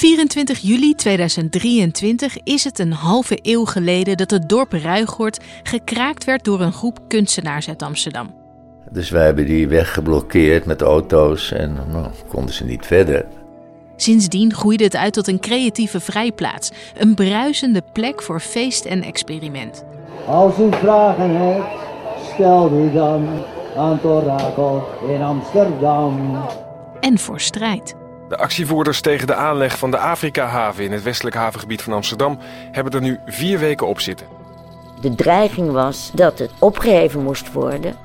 24 juli 2023 is het een halve eeuw geleden dat het dorp Ruigoort gekraakt werd door een groep kunstenaars uit Amsterdam. Dus wij hebben die weg geblokkeerd met auto's en nou, konden ze niet verder. Sindsdien groeide het uit tot een creatieve vrijplaats, een bruisende plek voor feest en experiment. Als u vragen hebt, stel u dan aan het orakel in Amsterdam. En voor strijd. De actievoerders tegen de aanleg van de Afrika-haven in het westelijk havengebied van Amsterdam hebben er nu vier weken op zitten. De dreiging was dat het opgeheven moest worden.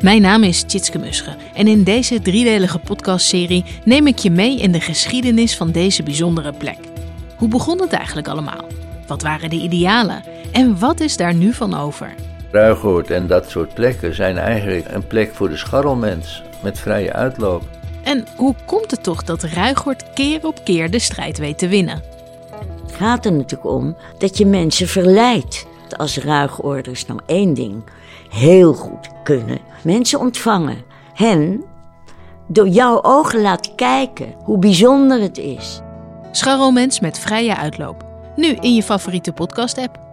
Mijn naam is Tjitske Musche en in deze driedelige podcastserie neem ik je mee in de geschiedenis van deze bijzondere plek. Hoe begon het eigenlijk allemaal? Wat waren de idealen? En wat is daar nu van over? Ruigoord en dat soort plekken zijn eigenlijk een plek voor de scharrelmens met vrije uitloop. En hoe komt het toch dat Ruigoord keer op keer de strijd weet te winnen? Het gaat er natuurlijk om dat je mensen verleidt. Als ruigorders nou één ding heel goed kunnen, mensen ontvangen. Hen door jouw ogen laten kijken hoe bijzonder het is. Scharrelmens met vrije uitloop. Nu in je favoriete podcast-app.